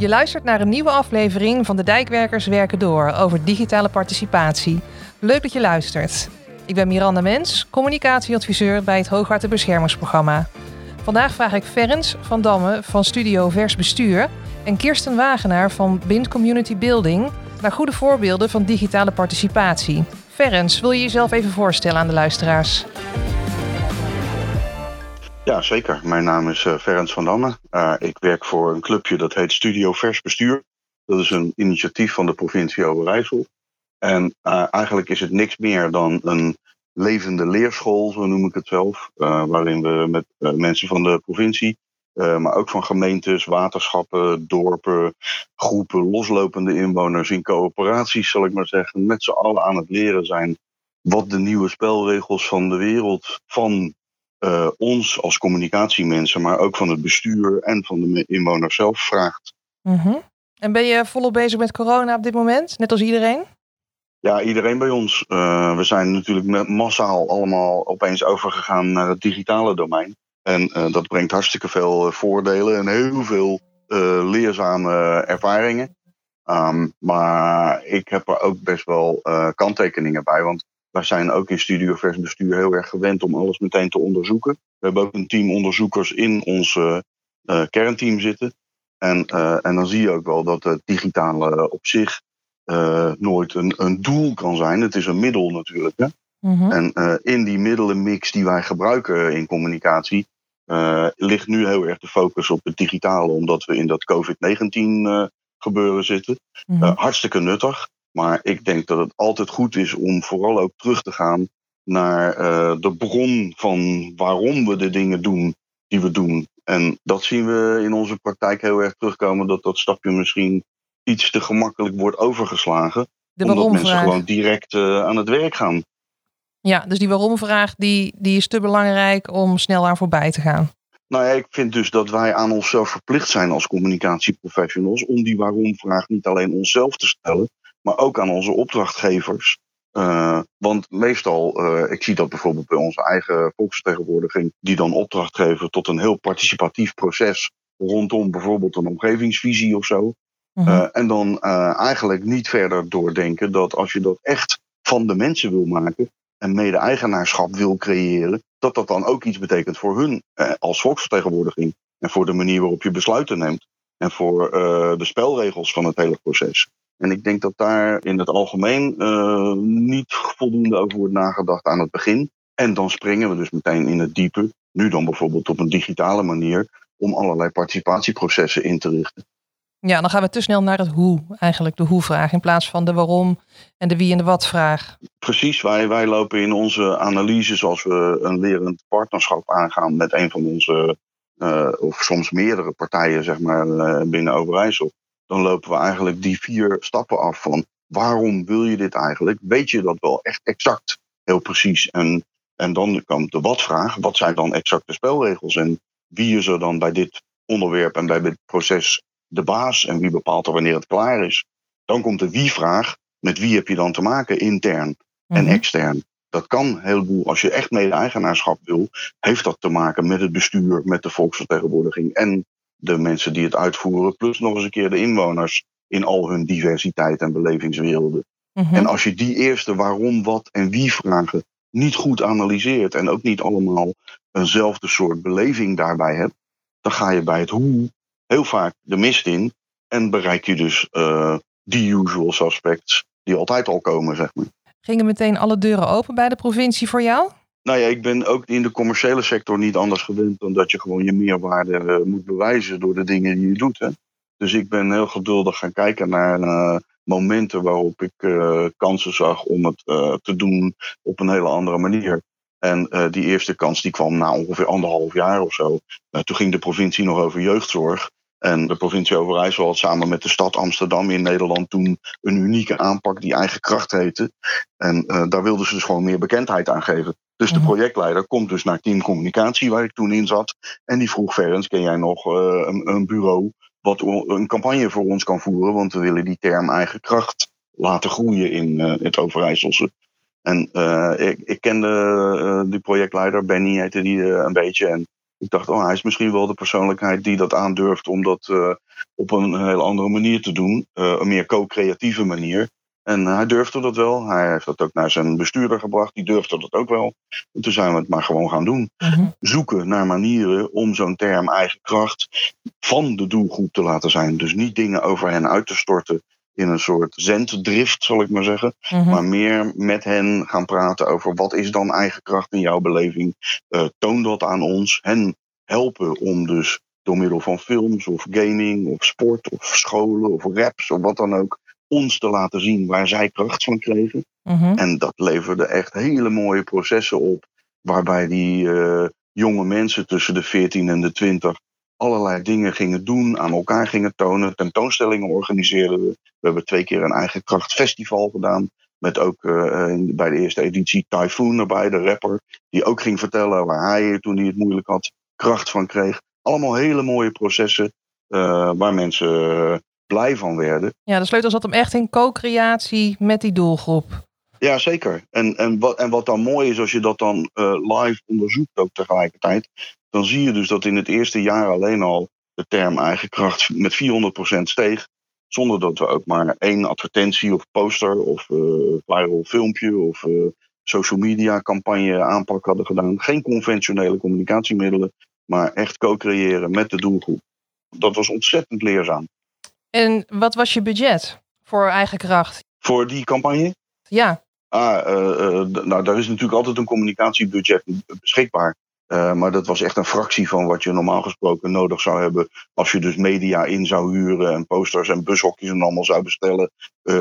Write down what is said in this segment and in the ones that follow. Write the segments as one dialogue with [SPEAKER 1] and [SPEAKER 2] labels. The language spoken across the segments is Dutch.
[SPEAKER 1] Je luistert naar een nieuwe aflevering van de Dijkwerkers Werken Door over digitale participatie. Leuk dat je luistert. Ik ben Miranda Mens, communicatieadviseur bij het Hoogwaterbeschermingsprogramma. Vandaag vraag ik Ferens van Damme van Studio Vers Bestuur en Kirsten Wagenaar van Bind Community Building naar goede voorbeelden van digitale participatie. Ferens, wil je jezelf even voorstellen aan de luisteraars?
[SPEAKER 2] Ja, zeker. Mijn naam is uh, van Damme. Uh, ik werk voor een clubje dat heet Studio Vers Bestuur. Dat is een initiatief van de provincie Overijssel. En uh, eigenlijk is het niks meer dan een levende leerschool, zo noem ik het zelf. waarin we met mensen van de provincie, maar ook van gemeentes, waterschappen, dorpen, groepen, loslopende inwoners in coöperaties, zal ik maar zeggen, met z'n allen aan het leren zijn wat de nieuwe spelregels van de wereld van uh, ons als communicatiemensen, maar ook van het bestuur en van de inwoners zelf vraagt.
[SPEAKER 1] Mm -hmm. En ben je volop bezig met corona op dit moment, net als iedereen?
[SPEAKER 2] Ja, iedereen bij ons. Uh, we zijn natuurlijk massaal allemaal opeens overgegaan naar het digitale domein. En uh, dat brengt hartstikke veel voordelen en heel veel leerzame ervaringen. Um, maar ik heb er ook best wel kanttekeningen bij. Want wij zijn ook in Studio Vers Bestuur heel erg gewend om alles meteen te onderzoeken. We hebben ook een team onderzoekers in ons uh, kernteam zitten. En, uh, en dan zie je ook wel dat het digitale op zich nooit een, een doel kan zijn. Het is een middel natuurlijk. Hè? Mm -hmm. En in die middelenmix die wij gebruiken in communicatie, ligt nu heel erg de focus op het digitale, omdat we in dat COVID-19 gebeuren zitten. Mm -hmm. hartstikke nuttig. Maar ik denk dat het altijd goed is om vooral ook terug te gaan naar uh, de bron van waarom we de dingen doen die we doen. En dat zien we in onze praktijk heel erg terugkomen, dat dat stapje misschien iets te gemakkelijk wordt overgeslagen.
[SPEAKER 1] De
[SPEAKER 2] omdat mensen gewoon direct uh, aan het werk gaan.
[SPEAKER 1] Ja, dus die waarom-vraag die, die is te belangrijk om snel aan voorbij te gaan.
[SPEAKER 2] Nou ja, ik vind dus dat wij aan onszelf verplicht zijn als communicatieprofessionals om die waarom-vraag niet alleen onszelf te stellen, maar ook aan onze opdrachtgevers. Uh, want meestal, uh, ik zie dat bijvoorbeeld bij onze eigen volksvertegenwoordiging, die dan opdracht geven tot een heel participatief proces rondom bijvoorbeeld een omgevingsvisie of zo. Uh, uh, en dan eigenlijk niet verder doordenken dat als je dat echt van de mensen wil maken en mede-eigenaarschap wil creëren, dat dat dan ook iets betekent voor hun als volksvertegenwoordiging en voor de manier waarop je besluiten neemt en voor de spelregels van het hele proces. En ik denk dat daar in het algemeen uh, niet voldoende over wordt nagedacht aan het begin. En dan springen we dus meteen in het diepe, nu dan bijvoorbeeld op een digitale manier, om allerlei participatieprocessen in te richten.
[SPEAKER 1] Ja, dan gaan we te snel naar het hoe, eigenlijk de hoe-vraag, in plaats van de waarom en de wie en de wat-vraag.
[SPEAKER 2] Precies, wij, wij lopen in onze analyses als we een lerend partnerschap aangaan met een van onze, uh, of soms meerdere partijen, zeg maar, uh, binnen Overijssel dan lopen we eigenlijk die vier stappen af van waarom wil je dit eigenlijk? Weet je dat wel echt exact, heel precies? En, en dan komt de wat-vraag. Wat zijn dan exact de spelregels? En wie is er dan bij dit onderwerp en bij dit proces de baas? En wie bepaalt er wanneer het klaar is? Dan komt de wie-vraag. Met wie heb je dan te maken, intern en
[SPEAKER 1] Mhm.
[SPEAKER 2] extern? Dat kan een heleboel. Als je echt mede-eigenaarschap wil, heeft dat te maken met het bestuur, met de volksvertegenwoordiging en de mensen die het uitvoeren, plus nog eens een keer de inwoners in al hun diversiteit en belevingswerelden.
[SPEAKER 1] Mhm.
[SPEAKER 2] En als je die eerste waarom, wat en wie vragen niet goed analyseert en ook niet allemaal eenzelfde soort beleving daarbij hebt, dan ga je bij het hoe heel vaak de mist in en bereik je dus uh, die usual suspects die altijd al komen, zeg maar.
[SPEAKER 1] Gingen meteen alle deuren open bij de provincie voor jou?
[SPEAKER 2] Nou ja, ik ben ook in de commerciële sector niet anders gewend dan dat je gewoon je meerwaarde uh, moet bewijzen door de dingen die je doet. Hè. Dus ik ben heel geduldig gaan kijken naar uh, momenten waarop ik uh, kansen zag om het te doen op een hele andere manier. En die eerste kans die kwam na ongeveer anderhalf jaar of zo. toen ging de provincie nog over jeugdzorg. En de provincie Overijssel had samen met de stad Amsterdam in Nederland toen een unieke aanpak die eigen kracht heette. En daar wilden ze dus gewoon meer bekendheid aan geven. Dus de projectleider komt dus naar team communicatie, waar ik toen in zat. En die vroeg Ferens, ken jij nog uh, een, een, bureau wat een campagne voor ons kan voeren? Want we willen die term eigen kracht laten groeien in uh, het Overijsselse. En uh, ik, ik kende die projectleider, Benny heette die een beetje. En Ik dacht, oh, hij is misschien wel de persoonlijkheid die dat aandurft om dat op een hele andere manier te doen. Een meer co-creatieve manier. En hij durfde dat wel. Hij heeft dat ook naar zijn bestuurder gebracht. Die durfde dat ook wel. En toen zijn we het maar gewoon gaan doen.
[SPEAKER 1] Mhm.
[SPEAKER 2] Zoeken naar manieren om zo'n term eigen kracht van de doelgroep te laten zijn. Dus niet dingen over hen uit te storten in een soort zenddrift, zal ik maar zeggen.
[SPEAKER 1] Mhm.
[SPEAKER 2] Maar meer met hen gaan praten over wat is dan eigen kracht in jouw beleving. Eh, toon dat aan ons. Hen helpen om dus door middel van films of gaming of sport of scholen of raps of wat dan ook ons te laten zien waar zij kracht van kregen.
[SPEAKER 1] Mhm.
[SPEAKER 2] En dat leverde echt hele mooie processen op. Waarbij die eh, jonge mensen tussen de 14 en de 20 allerlei dingen gingen doen, aan elkaar gingen tonen, tentoonstellingen organiseerden we. Hebben twee keer een eigen kracht festival gedaan. Met ook eh, in- bij de eerste editie Typhoon erbij, de rapper. Die ook ging vertellen waar hij toen hij het moeilijk had, kracht van kreeg. Allemaal hele mooie processen eh, waar mensen eh, blij van werden.
[SPEAKER 1] Ja, de sleutel zat hem echt in co-creatie met die doelgroep.
[SPEAKER 2] Ja, zeker. En, en, wat, en wat dan mooi is, als je dat dan eh, live onderzoekt ook tegelijkertijd, dan zie je dus dat in het eerste jaar alleen al de term eigen kracht met 400% steeg. Zonder dat we ook maar één advertentie of poster of eh viral filmpje of eh, social media campagne aanpak hadden gedaan. Geen conventionele communicatiemiddelen, maar echt co-creëren met de doelgroep. Dat was ontzettend leerzaam.
[SPEAKER 1] En wat was je budget voor eigen kracht?
[SPEAKER 2] Voor die campagne
[SPEAKER 1] Ja,
[SPEAKER 2] Ah, eh, eh, nou, daar is natuurlijk altijd een communicatiebudget beschikbaar. Eh, maar dat was echt een fractie van wat je normaal gesproken nodig zou hebben. Als je dus media in zou huren en posters en bushokjes en allemaal zou bestellen.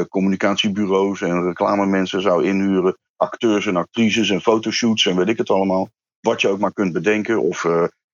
[SPEAKER 2] communicatiebureaus en reclamemensen zou inhuren. Acteurs en actrices en fotoshoots en weet ik het allemaal. Wat je ook maar kunt bedenken. Of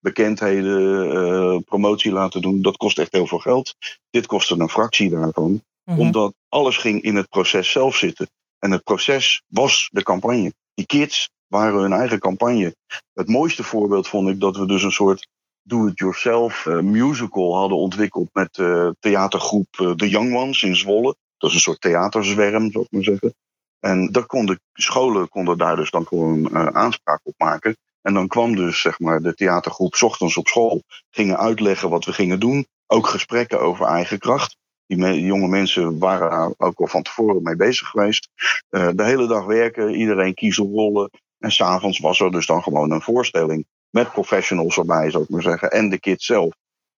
[SPEAKER 2] bekendheden, eh, promotie laten doen. Dat kost echt heel veel geld. Dit kostte een fractie daarvan
[SPEAKER 1] Mhm.
[SPEAKER 2] omdat alles ging in het proces zelf zitten. En het proces was de campagne. Die kids waren hun eigen campagne. Het mooiste voorbeeld vond ik dat we dus een soort do-it-yourself eh, musical hadden ontwikkeld met de theatergroep The Young Ones in Zwolle. Dat is een soort theaterzwerm, zou ik maar zeggen. En daar konden scholen konden daar dus dan gewoon aanspraak op maken. En dan kwam dus zeg maar, de theatergroep ochtends op school, gingen uitleggen wat we gingen doen. Ook gesprekken over eigen kracht. Die jonge mensen waren ook al van tevoren mee bezig geweest. Eh, de hele dag werken, iedereen kiezelrollen. En s'avonds was er dus dan gewoon een voorstelling. Met professionals erbij, zou ik maar zeggen. En de kids zelf.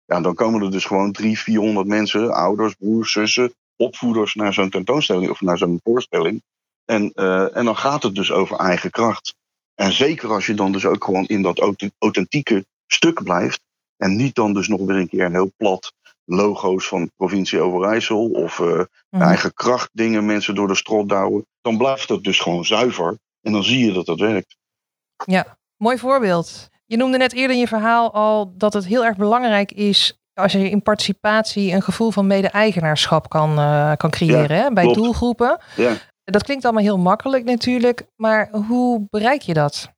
[SPEAKER 2] Ja, dan komen er dus gewoon drie, 400 mensen, ouders, broers, zussen, opvoeders naar zo'n tentoonstelling of naar zo'n voorstelling. En, eh, en dan gaat het dus over eigen kracht. En zeker als je dan dus ook gewoon in dat auth- authentieke stuk blijft. En niet dan dus nog weer een keer een heel plat logo's van provincie Overijssel of eh,
[SPEAKER 1] Mhm.
[SPEAKER 2] eigen kracht dingen mensen door de strot douwen. Dan blijft het dus gewoon zuiver. En dan zie je dat dat werkt.
[SPEAKER 1] Mooi voorbeeld. Je noemde net eerder in je verhaal al dat het heel erg belangrijk is als je in participatie een gevoel van mede-eigenaarschap kan, eh, kan creëren hè, bij
[SPEAKER 2] klopt.
[SPEAKER 1] doelgroepen.
[SPEAKER 2] Ja.
[SPEAKER 1] Dat klinkt allemaal heel makkelijk natuurlijk, maar hoe bereik je dat?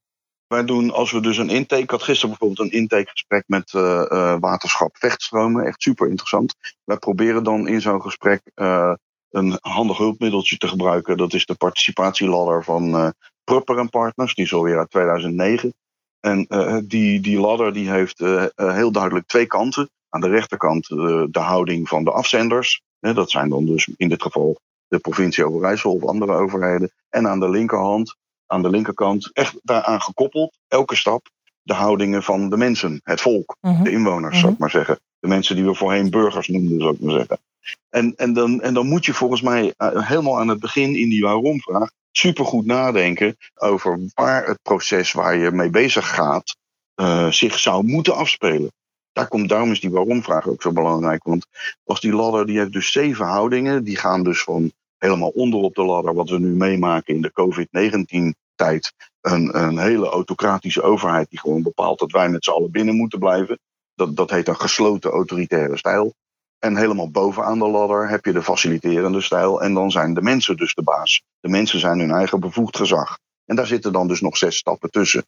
[SPEAKER 2] Wij doen, als we dus een intake, ik had gisteren bijvoorbeeld een intakegesprek met eh, eh, waterschap Vechtstromen, echt super interessant. Wij proberen dan in zo'n gesprek eh, een handig hulpmiddeltje te gebruiken. Dat is de participatieladder van Prupper en Partners, die is alweer uit 2009. En die, die ladder die heeft heel duidelijk twee kanten. Aan de rechterkant de houding van de afzenders. Dat zijn dan dus in dit geval de provincie Overijssel of andere overheden. En aan de linkerhand aan de linkerkant echt daaraan gekoppeld, elke stap, de houdingen van de mensen, het volk,
[SPEAKER 1] Mhm.
[SPEAKER 2] de inwoners, zou ik maar zeggen. De mensen die we voorheen burgers noemden, zou ik maar zeggen. En, en, dan, en dan moet je volgens mij eh, helemaal aan het begin in die waarom-vraag supergoed nadenken over waar het proces waar je mee bezig gaat eh, zich zou moeten afspelen. Daar komt, daarom is die waarom-vraag ook zo belangrijk. Want als die ladder, die heeft dus zeven houdingen, die gaan dus van helemaal onder op de ladder, wat we nu meemaken in de COVID-19-tijd. Een, een hele autocratische overheid die gewoon bepaalt dat wij met z'n allen binnen moeten blijven. Dat, dat heet een gesloten autoritaire stijl. En helemaal bovenaan de ladder heb je de faciliterende stijl. En dan zijn de mensen dus de baas. De mensen zijn hun eigen bevoegd gezag. En daar zitten dan dus nog zes stappen tussen.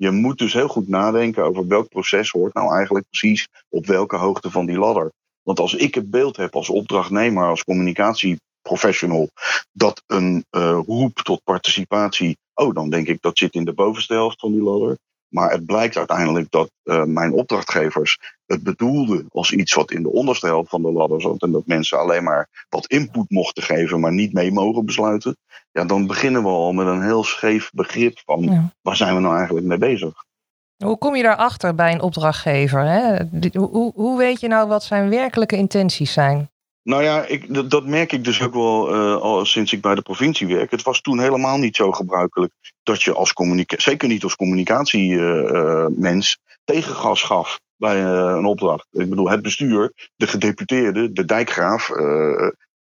[SPEAKER 2] Je moet dus heel goed nadenken over welk proces hoort nou eigenlijk precies op welke hoogte van die ladder. Want als ik het beeld heb als opdrachtnemer, als communicatieprofessional, dat een eh, roep tot participatie, oh dan denk ik dat zit in de bovenste helft van die ladder. Maar het blijkt uiteindelijk dat uh, mijn opdrachtgevers het bedoelden als iets wat in de onderste helft van de ladder zat. En dat mensen alleen maar wat input mochten geven, maar niet mee mogen besluiten. Ja, dan beginnen we al met een heel scheef begrip van waar zijn we nou eigenlijk mee bezig.
[SPEAKER 1] Hoe kom je daarachter bij een opdrachtgever? Hè? Hoe, hoe weet je nou wat zijn werkelijke intenties zijn?
[SPEAKER 2] Nou ja, ik, dat merk ik dus ook wel uh, al sinds ik bij de provincie werk. Het was toen helemaal niet zo gebruikelijk dat je als communicatie, zeker niet als communicatiemens, uh, tegengas gaf bij een opdracht. Ik bedoel, het bestuur, de gedeputeerde, de dijkgraaf,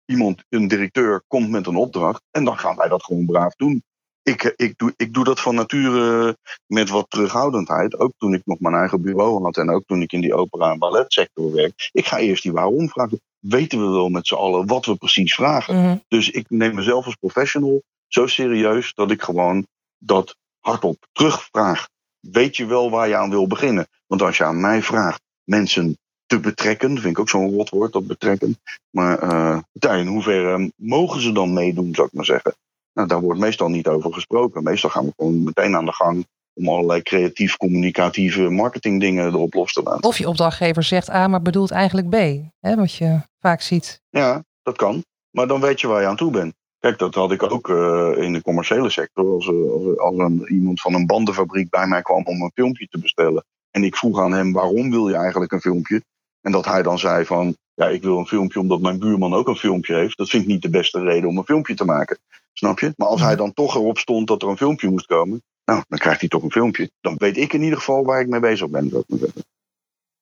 [SPEAKER 2] iemand, een directeur komt met een opdracht en dan gaan wij dat gewoon braaf doen ik, eh, ik, doe, ik doe dat van nature met wat terughoudendheid. Ook toen ik nog mijn eigen bureau had en ook toen ik in die opera- en balletsector werk. Ik ga eerst die waarom vragen. Weten we wel met z'n allen wat we precies vragen? Mhm. Dus ik neem mezelf als professional zo serieus dat ik gewoon dat hardop terugvraag. Weet je wel waar je aan wil beginnen? Want als je aan mij vraagt mensen te betrekken, vind ik ook zo'n rotwoord, dat betrekken. Maar uh, in hoeverre mogen ze dan meedoen, zou ik maar zeggen? Nou, daar wordt meestal niet over gesproken. Meestal gaan we gewoon meteen aan de gang om allerlei creatief communicatieve marketingdingen erop los te laten.
[SPEAKER 1] Of je opdrachtgever zegt A, maar bedoelt eigenlijk B. Hè, wat je vaak ziet.
[SPEAKER 2] Ja, dat kan. Maar dan weet je waar je aan toe bent. Kijk, dat had ik ook uh, in de commerciële sector. Als, als, als een, iemand van een bandenfabriek bij mij kwam om een filmpje te bestellen. En ik vroeg aan hem, waarom wil je eigenlijk een filmpje? En dat hij dan zei van, ja, ik wil een filmpje omdat mijn buurman ook een filmpje heeft. Dat vind ik niet de beste reden om een filmpje te maken. Snap je? Maar als hij dan toch erop stond dat er een filmpje moest komen, nou, dan krijgt hij toch een filmpje. Dan weet ik in ieder geval waar ik mee bezig ben, zou ik maar zeggen.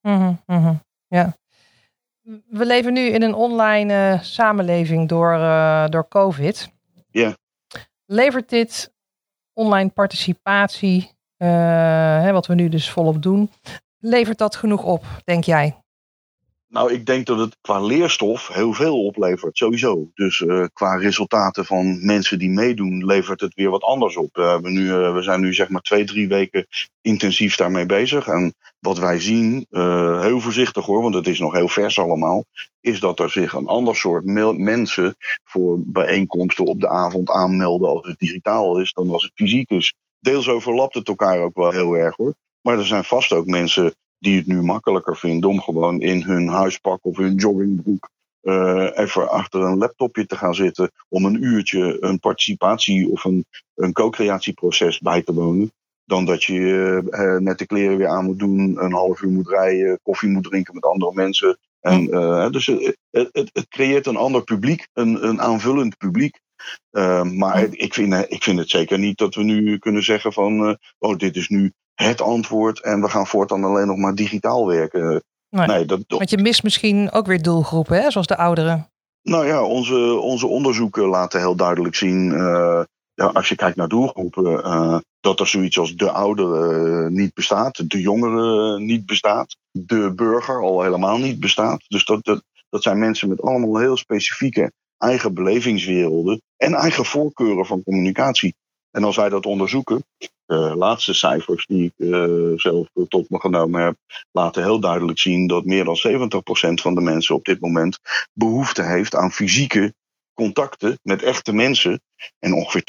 [SPEAKER 1] Mm -hmm, ja. We leven nu in een online uh, samenleving door, uh, door COVID.
[SPEAKER 2] Ja.
[SPEAKER 1] Levert dit online participatie, uh, hè, wat we nu dus volop doen, levert dat genoeg op, denk jij?
[SPEAKER 2] Nou, ik denk dat het qua leerstof heel veel oplevert, sowieso. Dus uh, qua resultaten van mensen die meedoen, levert het weer wat anders op. We, nu, uh, we zijn nu zeg maar twee, drie weken intensief daarmee bezig. En wat wij zien, uh, heel voorzichtig hoor, want het is nog heel vers allemaal, is dat er zich een ander soort mensen voor bijeenkomsten op de avond aanmelden als het digitaal is dan als het fysiek is. Deels overlapt het elkaar ook wel heel erg hoor. Maar er zijn vast ook mensen die het nu makkelijker vinden om gewoon in hun huispak of hun joggingbroek uh, even achter een laptopje te gaan zitten om een uurtje een participatie of een, een co-creatieproces bij te wonen. Dan dat je uh, net de kleren weer aan moet doen, een half uur moet rijden, koffie moet drinken met andere mensen. En, uh, dus het, het, het, creëert een ander publiek, een, een aanvullend publiek. maar ik vind, ik vind het zeker niet dat we nu kunnen zeggen van, oh dit is nu het antwoord en we gaan voortaan alleen nog maar digitaal werken.
[SPEAKER 1] Nee, nee dat, Want je mist misschien ook weer doelgroepen, hè? zoals de ouderen.
[SPEAKER 2] Nou ja, onze, onze onderzoeken laten heel duidelijk zien, uh, ja, als je kijkt naar doelgroepen, uh, dat er zoiets als de ouderen niet bestaat, de jongeren niet bestaat, de burger al helemaal niet bestaat. Dus dat, dat, dat zijn mensen met allemaal heel specifieke eigen belevingswerelden en eigen voorkeuren van communicatie. En als wij dat onderzoeken, de laatste cijfers die ik uh, zelf tot me genomen heb, laten heel duidelijk zien dat meer dan 70% van de mensen op dit moment behoefte heeft aan fysieke contacten met echte mensen. En ongeveer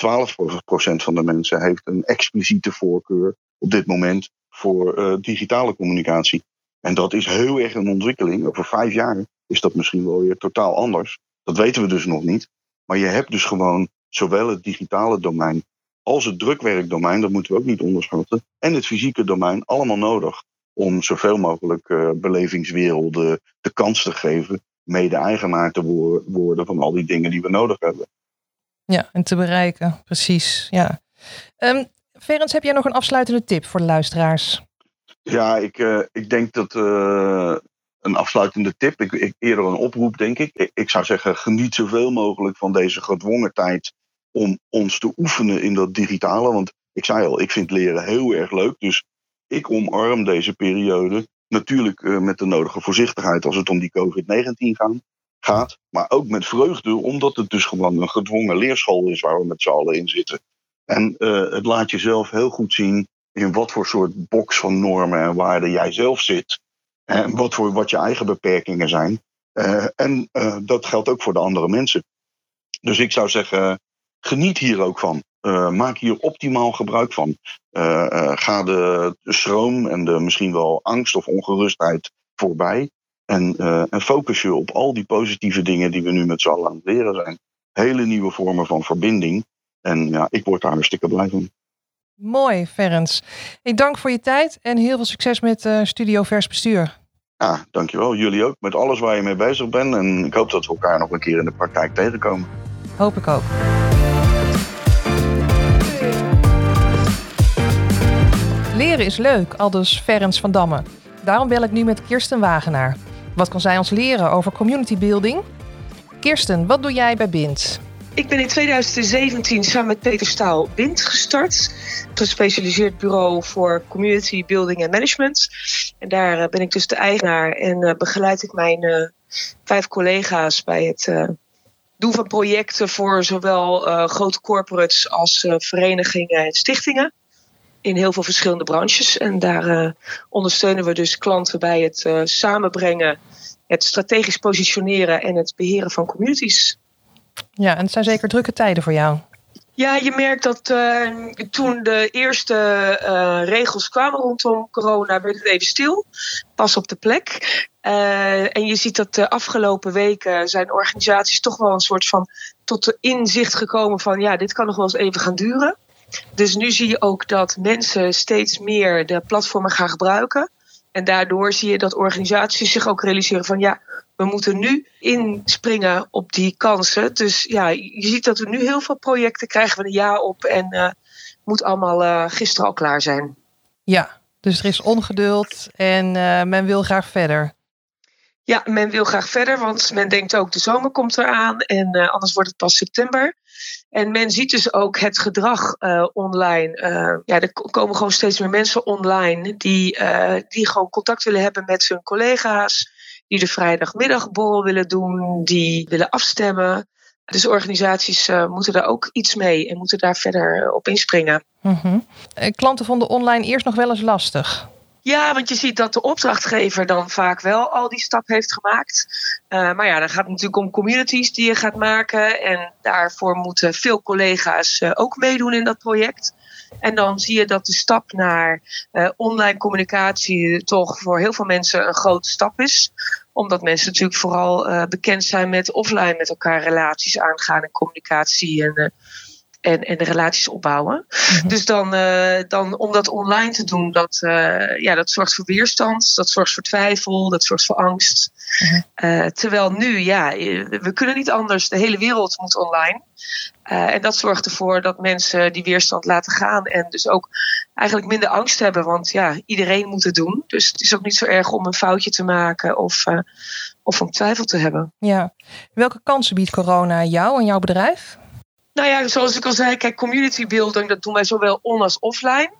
[SPEAKER 2] 12% van de mensen heeft een expliciete voorkeur op dit moment voor uh, digitale communicatie. En dat is heel erg een ontwikkeling. Over vijf jaar is dat misschien wel weer totaal anders. Dat weten we dus nog niet. Maar je hebt dus gewoon zowel het digitale domein als het drukwerkdomein, dat moeten we ook niet onderschatten, en het fysieke domein allemaal nodig om zoveel mogelijk uh, belevingswerelden de kans te geven mede-eigenaar te worden van al die dingen die we nodig hebben.
[SPEAKER 1] Ja, en te bereiken, precies. Ja. Um, Ferens, heb jij nog een afsluitende tip voor de luisteraars?
[SPEAKER 2] Ja, ik, uh, ik denk dat uh, een afsluitende tip, ik, ik, eerder een oproep denk ik. ik. Ik zou zeggen, geniet zoveel mogelijk van deze gedwongen tijd om ons te oefenen in dat digitale. Want ik zei al, ik vind leren heel erg leuk. Dus ik omarm deze periode natuurlijk uh, met de nodige voorzichtigheid als het om die COVID-19 gaat. Maar ook met vreugde, omdat het dus gewoon een gedwongen leerschool is waar we met z'n allen in zitten. En uh, het laat jezelf heel goed zien in wat voor soort box van normen en waarden jij zelf zit. En wat, voor, wat je eigen beperkingen zijn. Uh, en dat geldt ook voor de andere mensen. Dus ik zou zeggen, geniet hier ook van. maak hier optimaal gebruik van. ga de stroom en de misschien wel angst of ongerustheid voorbij. En, en focus je op al die positieve dingen die we nu met z'n allen aan het leren zijn. Hele nieuwe vormen van verbinding. En ja, ik word daar hartstikke blij van.
[SPEAKER 1] Mooi, Ferens. Ik dank voor je tijd en heel veel succes met Studio Vers Bestuur.
[SPEAKER 2] Ja, dankjewel. Jullie ook. Met alles waar je mee bezig bent. En ik hoop dat we elkaar nog een keer in de praktijk tegenkomen.
[SPEAKER 1] Hoop ik ook. Leren is leuk, aldus Ferens van Damme. Daarom bel ik nu met Kirsten Wagenaar. Wat kan zij ons leren over community building? Kirsten, wat doe jij bij BIND?
[SPEAKER 3] Ik ben in 2017 samen met Peter Staal BIND gestart. Een gespecialiseerd bureau voor community building en management. En daar eh, ben ik dus de eigenaar en uh, begeleid ik mijn uh, vijf collega's bij het doen van projecten voor zowel grote corporates als verenigingen en stichtingen. In heel veel verschillende branches. En daar ondersteunen we dus klanten bij het samenbrengen, het strategisch positioneren en het beheren van communities.
[SPEAKER 1] Ja, en het zijn zeker drukke tijden voor jou.
[SPEAKER 3] Ja, je merkt dat uh, toen de eerste uh, regels kwamen rondom corona, werd het even stil. Pas op de plek. Uh, en je ziet dat de afgelopen weken zijn organisaties toch wel een soort van tot de inzicht gekomen van ja, dit kan nog wel eens even gaan duren. Dus nu zie je ook dat mensen steeds meer de platformen gaan gebruiken. En daardoor zie je dat organisaties zich ook realiseren van ja, we moeten nu inspringen op die kansen. Dus ja, je ziet dat we nu heel veel projecten krijgen we een jaar op en uh, moet allemaal uh, gisteren al klaar zijn.
[SPEAKER 1] Ja, dus er is ongeduld en uh, men wil graag verder.
[SPEAKER 3] Ja, men wil graag verder, want men denkt ook de zomer komt eraan en anders wordt het pas september. En men ziet dus ook het gedrag online. ja, er komen gewoon steeds meer mensen online die, die gewoon contact willen hebben met hun collega's die de vrijdagmiddagborrel willen doen, die willen afstemmen. Dus organisaties moeten daar ook iets mee en moeten daar verder eh, op inspringen.
[SPEAKER 1] -hmm. Klanten vonden online eerst nog wel eens lastig.
[SPEAKER 3] Ja, want je ziet dat de opdrachtgever dan vaak wel al die stap heeft gemaakt. Uh, maar ja, dan gaat het natuurlijk om communities die je gaat maken. En daarvoor moeten veel collega's uh, ook meedoen in dat project. En dan zie je dat de stap naar uh, online communicatie toch voor heel veel mensen een grote stap is. Omdat mensen natuurlijk vooral bekend zijn met offline met elkaar relaties aangaan en communicatie en, en, en de relaties opbouwen. Mm-hmm. Dus dan, dan om dat online te doen, dat, ja, dat zorgt voor weerstand, dat zorgt voor twijfel, dat zorgt voor angst. Mm-hmm. terwijl nu, ja, we kunnen niet anders. De hele wereld moet online. En dat zorgt ervoor dat mensen die weerstand laten gaan en dus ook eigenlijk minder angst hebben, want ja, iedereen moet het doen. Dus het is ook niet zo erg om een foutje te maken of, of om twijfel te hebben.
[SPEAKER 1] Ja. Welke kansen biedt corona jou en jouw bedrijf?
[SPEAKER 3] Nou ja, zoals ik al zei, kijk, community building, dat doen wij zowel on als offline.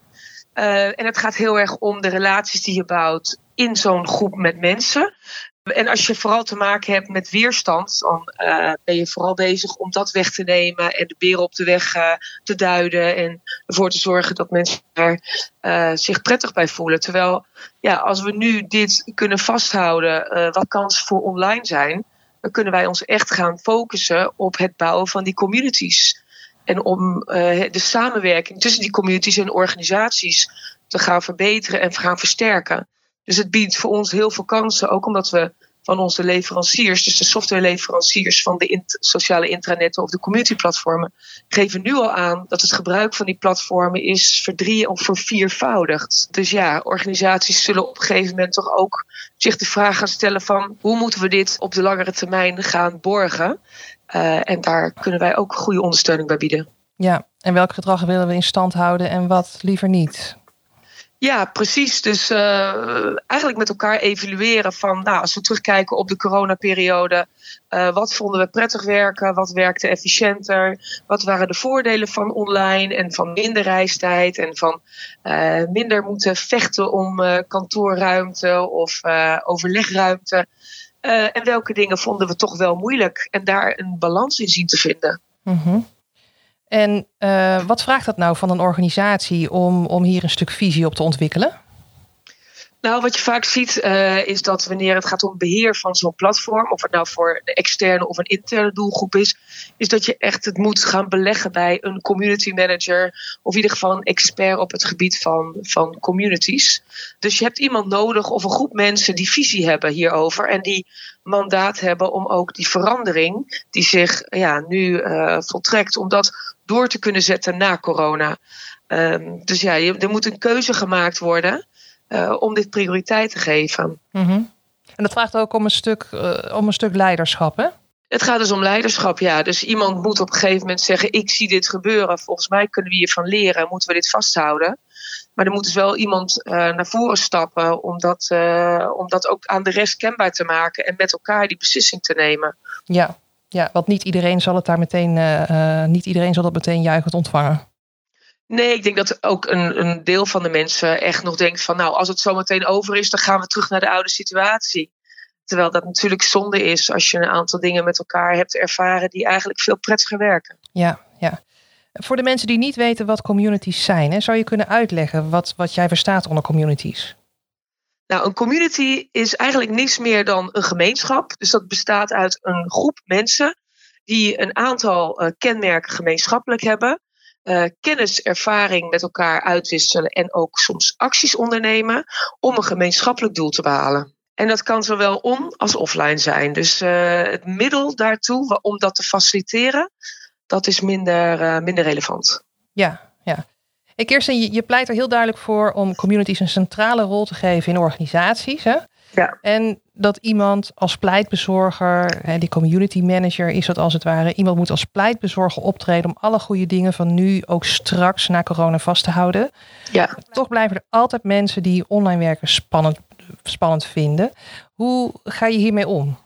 [SPEAKER 3] Uh, en het gaat heel erg om de relaties die je bouwt in zo'n groep met mensen. En als je vooral te maken hebt met weerstand, dan uh, ben je vooral bezig om dat weg te nemen en de beren op de weg uh, te duiden en ervoor te zorgen dat mensen er uh, zich prettig bij voelen. Terwijl, ja, als we nu dit kunnen vasthouden, wat kansen voor online zijn, kunnen wij ons echt gaan focussen op het bouwen van die communities. En om de samenwerking tussen die communities en organisaties te gaan verbeteren en gaan versterken. Dus het biedt voor ons heel veel kansen, ook omdat we van onze leveranciers, dus de softwareleveranciers van de sociale intranetten of de community-platformen, geven nu al aan dat het gebruik van die platformen is verdrie- of verviervoudigd. Dus ja, organisaties zullen op een gegeven moment toch ook zich de vraag gaan stellen van hoe moeten we dit op de langere termijn gaan borgen? Uh, en daar kunnen wij ook goede ondersteuning bij bieden.
[SPEAKER 1] Ja, en welk gedrag willen we in stand houden en wat liever niet?
[SPEAKER 3] Ja, precies. Dus uh, eigenlijk met elkaar evalueren van, nou, als we terugkijken op de coronaperiode, uh, wat vonden we prettig werken, wat werkte efficiënter, wat waren de voordelen van online en van minder reistijd en van uh, minder moeten vechten om kantoorruimte of overlegruimte. en welke dingen vonden we toch wel moeilijk en daar een balans in zien te vinden.
[SPEAKER 1] Mm. En uh, wat vraagt dat nou van een organisatie om, om hier een stuk visie op te ontwikkelen?
[SPEAKER 3] Nou, wat je vaak ziet uh, is dat wanneer het gaat om beheer van zo'n platform, of het nou voor een externe of een interne doelgroep is, is dat je echt het moet gaan beleggen bij een community manager, of in ieder geval een expert op het gebied van, van communities. Dus je hebt iemand nodig of een groep mensen die visie hebben hierover en die mandaat hebben om ook die verandering die zich ja, nu uh, voltrekt, om dat door te kunnen zetten na corona. Um, dus ja, er moet een keuze gemaakt worden. Uh, om dit prioriteit te geven.
[SPEAKER 1] Mm -hmm. En dat vraagt ook om een stuk, uh, om een stuk leiderschap, hè?
[SPEAKER 3] Het gaat dus om leiderschap, ja. Dus iemand moet op een gegeven moment zeggen: Ik zie dit gebeuren. Volgens mij kunnen we hiervan leren. Moeten we dit vasthouden? Maar er moet dus wel iemand uh, naar voren stappen om dat, om dat ook aan de rest kenbaar te maken en met elkaar die beslissing te nemen.
[SPEAKER 1] Ja, ja want niet iedereen zal het daar meteen, niet iedereen zal dat meteen juichend ontvangen.
[SPEAKER 3] Nee, ik denk dat ook een, een deel van de mensen echt nog denkt van nou, als het zo meteen over is, dan gaan we terug naar de oude situatie. Terwijl dat natuurlijk zonde is als je een aantal dingen met elkaar hebt ervaren die eigenlijk veel prettiger werken.
[SPEAKER 1] Ja, ja. Voor de mensen die niet weten wat communities zijn, hè, zou je kunnen uitleggen wat, wat jij verstaat onder communities?
[SPEAKER 3] Nou, een community is eigenlijk niets meer dan een gemeenschap. Dus dat bestaat uit een groep mensen die een aantal uh, kenmerken gemeenschappelijk hebben. Uh, kennis, ervaring met elkaar uitwisselen en ook soms acties ondernemen om een gemeenschappelijk doel te behalen. En dat kan zowel on- als offline zijn. Dus uh, het middel daartoe om dat te faciliteren, dat is minder, uh, minder relevant.
[SPEAKER 1] Ja, ja. Kirsten, je, je pleit er heel duidelijk voor om communities een centrale rol te geven in organisaties. Hè?
[SPEAKER 3] Ja.
[SPEAKER 1] En dat iemand als pleitbezorger, die community manager is dat als het ware, iemand moet als pleitbezorger optreden om alle goede dingen van nu ook straks na corona vast te houden.
[SPEAKER 3] Ja.
[SPEAKER 1] Toch blijven er altijd mensen die online werken spannend, spannend vinden. Hoe ga je hiermee om?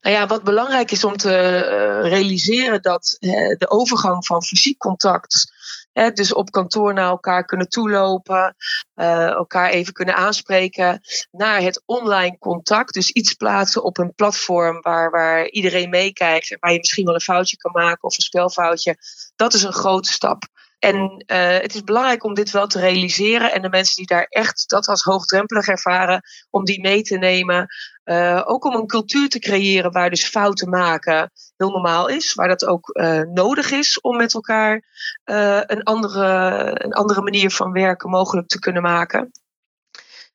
[SPEAKER 3] Nou ja, wat belangrijk is om te uh, realiseren dat de overgang van fysiek contact Dus op kantoor naar elkaar kunnen toelopen, uh, elkaar even kunnen aanspreken, naar het online contact. Dus iets plaatsen op een platform waar, waar iedereen meekijkt en waar je misschien wel een foutje kan maken of een spelfoutje. Dat is een grote stap. En uh, het is belangrijk om dit wel te realiseren. En de mensen die daar echt dat als hoogdrempelig ervaren, om die mee te nemen. Uh, ook om een cultuur te creëren waar dus fouten maken heel normaal is. Waar dat ook uh, nodig is om met elkaar een, andere, een andere manier van werken mogelijk te kunnen maken.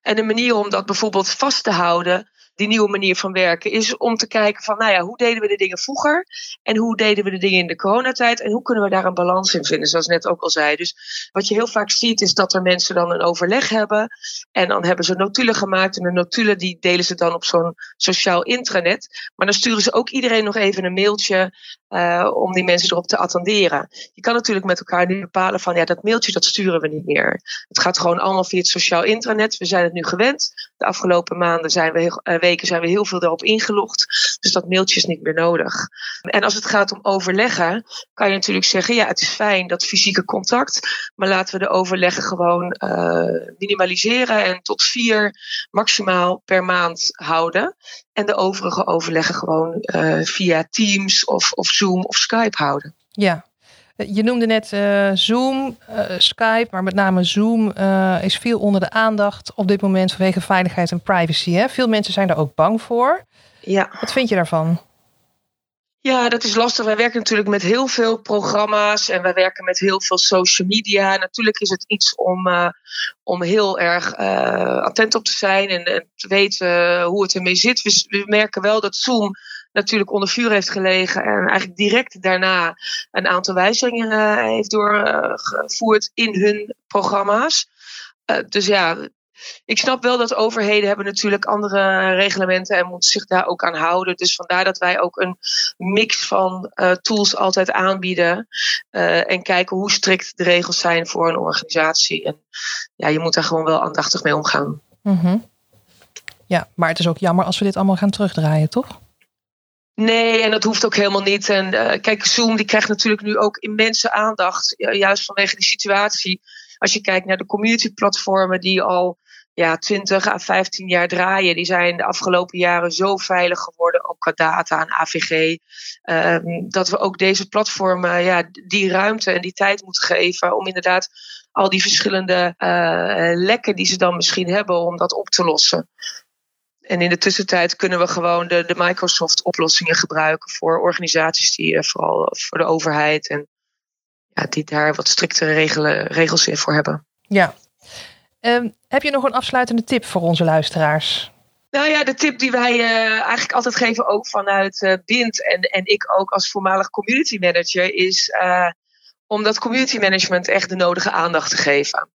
[SPEAKER 3] En een manier om dat bijvoorbeeld vast te houden die nieuwe manier van werken, is om te kijken van, nou ja, hoe deden we de dingen vroeger en hoe deden we de dingen in de coronatijd en hoe kunnen we daar een balans in vinden, zoals net ook al zei. Dus wat je heel vaak ziet is dat er mensen dan een overleg hebben en dan hebben ze notulen gemaakt en de notulen die delen ze dan op zo'n sociaal intranet, maar dan sturen ze ook iedereen nog even een mailtje uh, om die mensen erop te attenderen. Je kan natuurlijk met elkaar nu bepalen van ja, dat mailtje dat sturen we niet meer. Het gaat gewoon allemaal via het sociaal intranet. We zijn het nu gewend. De afgelopen maanden zijn we heel, uh, zijn we heel veel daarop ingelogd. Dus dat mailtje is niet meer nodig. En als het gaat om overleggen, kan je natuurlijk zeggen: ja, het is fijn dat fysieke contact, maar laten we de overleggen gewoon uh, minimaliseren en tot vier maximaal per maand houden. En de overige overleggen gewoon uh, via Teams of, of Zoom of Skype houden.
[SPEAKER 1] Ja, je noemde net uh, Zoom, uh, Skype, maar met name Zoom uh, is veel onder de aandacht op dit moment vanwege veiligheid en privacy. Hè? Veel mensen zijn er ook bang voor.
[SPEAKER 3] Ja.
[SPEAKER 1] Wat vind je daarvan?
[SPEAKER 3] Ja, dat is lastig. Wij werken natuurlijk met heel veel programma's en wij werken met heel veel social media. Natuurlijk is het iets om, uh, om heel erg uh, attent op te zijn en, en te weten hoe het ermee zit. We, we, merken wel dat Zoom natuurlijk onder vuur heeft gelegen en eigenlijk direct daarna een aantal wijzigingen uh, heeft doorgevoerd in hun programma's. dus ja, ik snap wel dat overheden hebben natuurlijk andere reglementen en moeten zich daar ook aan houden. Dus vandaar dat wij ook een mix van tools altijd aanbieden. En kijken hoe strikt de regels zijn voor een organisatie. En ja, je moet daar gewoon wel aandachtig mee omgaan.
[SPEAKER 1] Mm. Ja, maar het is ook jammer als we dit allemaal gaan terugdraaien, toch?
[SPEAKER 3] Nee, en dat hoeft ook helemaal niet. En uh, kijk, Zoom die krijgt natuurlijk nu ook immense aandacht. Juist vanwege die situatie. Als je kijkt naar de community platformen die al ja, 20 à 15 jaar draaien, die zijn de afgelopen jaren zo veilig geworden, ook qua data en AVG, ehm, dat we ook deze platformen ja, die ruimte en die tijd moeten geven om inderdaad al die verschillende uh, lekken die ze dan misschien hebben, om dat op te lossen. En in de tussentijd kunnen we gewoon de, de Microsoft-oplossingen gebruiken voor organisaties die uh, vooral voor de overheid en ja, die daar wat striktere regelen, regels in voor hebben.
[SPEAKER 1] Ja. Um, heb je nog een afsluitende tip voor onze luisteraars?
[SPEAKER 3] Nou ja, de tip die wij uh, eigenlijk altijd geven, ook vanuit uh, BIND en, en ik ook als voormalig community manager, is uh, om dat community management echt de nodige aandacht te geven.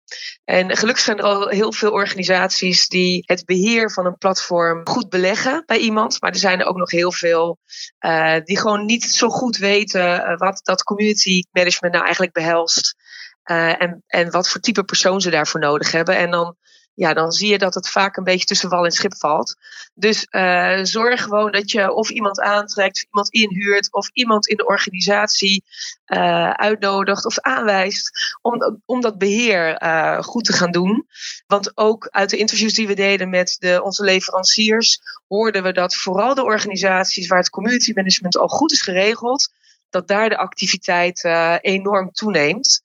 [SPEAKER 3] En gelukkig zijn er al heel veel organisaties die het beheer van een platform goed beleggen bij iemand. Maar er zijn er ook nog heel veel uh, die gewoon niet zo goed weten wat dat community management nou eigenlijk behelst. Uh, en, en wat voor type persoon ze daarvoor nodig hebben. En dan ja, dan zie je dat het vaak een beetje tussen wal en schip valt. Dus uh, zorg gewoon dat je of iemand aantrekt, of iemand inhuurt, of iemand in de organisatie uh, uitnodigt of aanwijst om, om dat beheer uh, goed te gaan doen. Want ook uit de interviews die we deden met de, onze leveranciers, hoorden we dat vooral de organisaties waar het community management al goed is geregeld, dat daar de activiteit enorm toeneemt.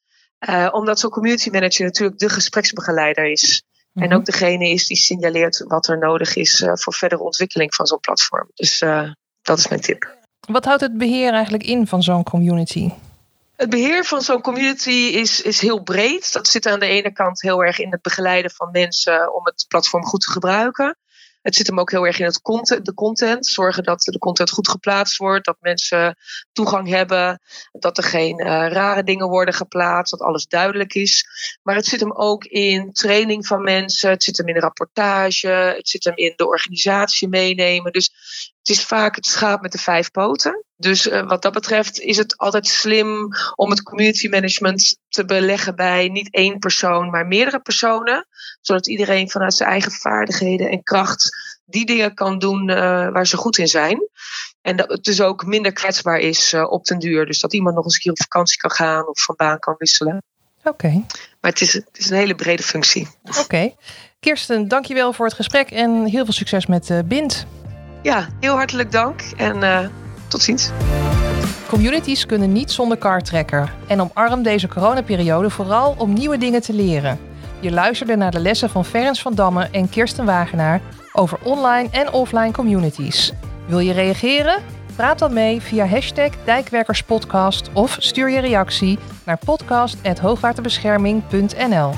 [SPEAKER 3] omdat zo'n community manager natuurlijk de gespreksbegeleider is. En mhm. ook degene is die signaleert wat er nodig is uh, voor verdere ontwikkeling van zo'n platform. Dus uh, dat is mijn tip.
[SPEAKER 1] Wat houdt het beheer eigenlijk in van zo'n community?
[SPEAKER 3] Het beheer van zo'n community is, is heel breed. Dat zit aan de ene kant heel erg in het begeleiden van mensen om het platform goed te gebruiken. Het zit hem ook heel erg in het content, de content. Zorgen dat de content goed geplaatst wordt. Dat mensen toegang hebben. Dat er geen uh, rare dingen worden geplaatst. Dat alles duidelijk is. Maar het zit hem ook in training van mensen. Het zit hem in rapportage. Het zit hem in de organisatie meenemen. Dus het is vaak het schaap met de vijf poten. Dus uh, wat dat betreft is het altijd slim om het community management te beleggen bij niet één persoon, maar meerdere personen. Zodat iedereen vanuit zijn eigen vaardigheden en kracht die dingen kan doen uh, waar ze goed in zijn. En dat het dus ook minder kwetsbaar is uh, op den duur. Dus dat iemand nog eens een keer op vakantie kan gaan of van baan kan wisselen.
[SPEAKER 1] Oké. Okay.
[SPEAKER 3] Maar het is, het is een hele brede functie.
[SPEAKER 1] Oké. Okay. Kirsten, dankjewel voor het gesprek en heel veel succes met Bind.
[SPEAKER 3] Ja, heel hartelijk dank en uh, tot ziens.
[SPEAKER 1] Communities kunnen niet zonder kartrekker en omarm deze coronaperiode vooral om nieuwe dingen te leren. Je luisterde naar de lessen van Ferens van Damme en Kirsten Wagenaar over online en offline communities. Wil je reageren? Praat dan mee via hashtag Dijkwerkerspodcast of stuur je reactie naar podcast.hoogwaterbescherming.nl.